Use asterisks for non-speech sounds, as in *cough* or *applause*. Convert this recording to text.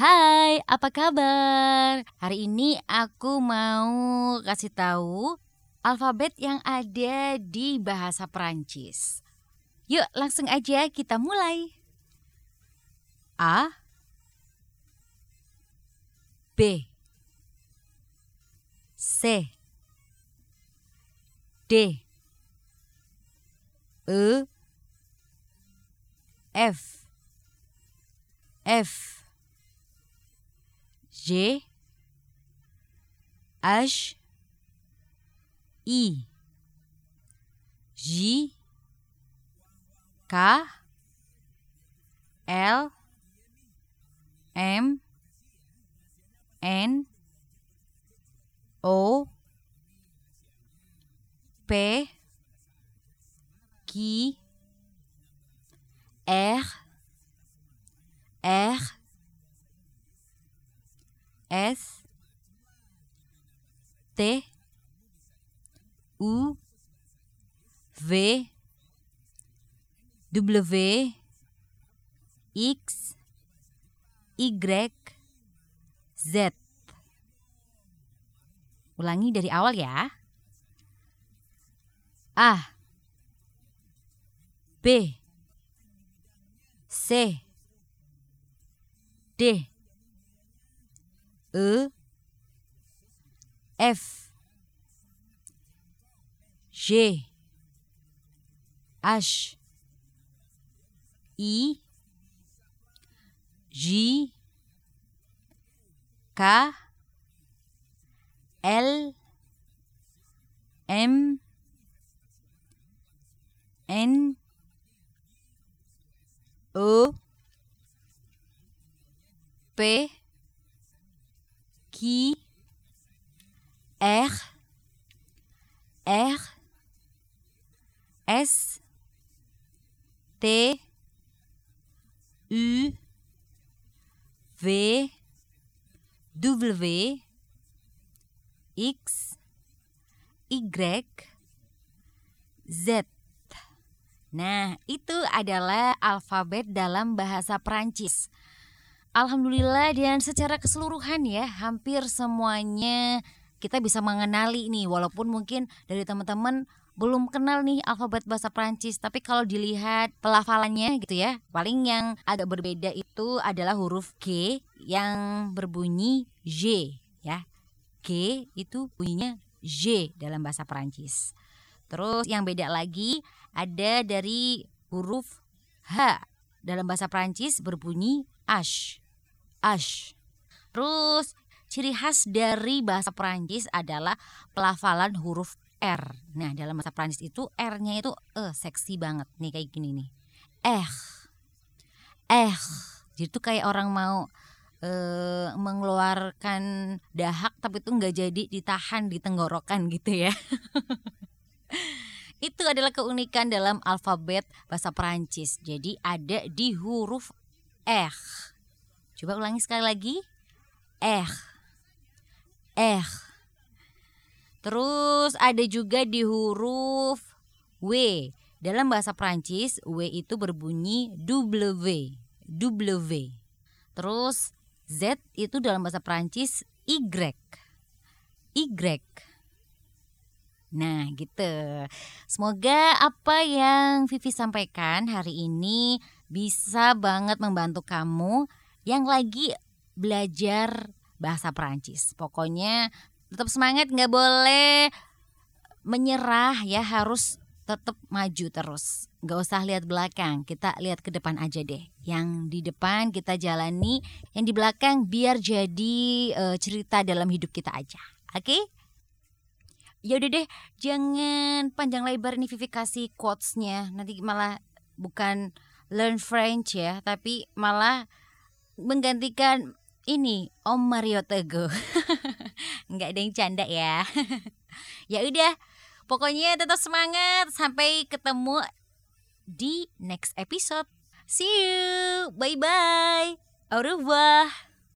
Hai, apa kabar? Hari ini aku mau kasih tahu alfabet yang ada di bahasa Perancis. Yuk, langsung aja kita mulai. A B C D E F F G H I J K L M N O P Q R R S T U V W X Y Z. Ulangi dari awal ya. A B C D E F G H I J K L M N O P S T U V W X Y Z Nah, itu adalah alfabet dalam bahasa Perancis. Alhamdulillah dan secara keseluruhan ya hampir semuanya kita bisa mengenali nih walaupun mungkin dari teman-teman belum kenal nih alfabet bahasa Prancis tapi kalau dilihat pelafalannya gitu ya paling yang agak berbeda itu adalah huruf G yang berbunyi J ya G itu bunyinya J dalam bahasa Prancis terus yang beda lagi ada dari huruf H dalam bahasa Prancis berbunyi H ash. Terus ciri khas dari bahasa Perancis adalah pelafalan huruf R. Nah, dalam bahasa Perancis itu R-nya itu eh seksi banget nih kayak gini nih. Eh. Eh. Jadi tuh kayak orang mau eh, mengeluarkan dahak tapi itu nggak jadi ditahan di tenggorokan gitu ya. *laughs* itu adalah keunikan dalam alfabet bahasa Perancis. Jadi ada di huruf R. Coba ulangi sekali lagi. Eh. Eh. Terus ada juga di huruf W. Dalam bahasa Prancis, W itu berbunyi W. W. Terus Z itu dalam bahasa Prancis Y. Y. Nah gitu Semoga apa yang Vivi sampaikan hari ini Bisa banget membantu kamu yang lagi belajar bahasa Perancis. Pokoknya tetap semangat, nggak boleh menyerah ya, harus tetap maju terus. Nggak usah lihat belakang, kita lihat ke depan aja deh. Yang di depan kita jalani, yang di belakang biar jadi uh, cerita dalam hidup kita aja. Oke? Okay? Ya udah deh, jangan panjang lebar nih Vivi kasih quotesnya. Nanti malah bukan learn French ya, tapi malah menggantikan ini Om Mario Teguh. *laughs* Nggak ada yang canda ya. *laughs* ya udah, pokoknya tetap semangat sampai ketemu di next episode. See you. Bye bye. Au revoir.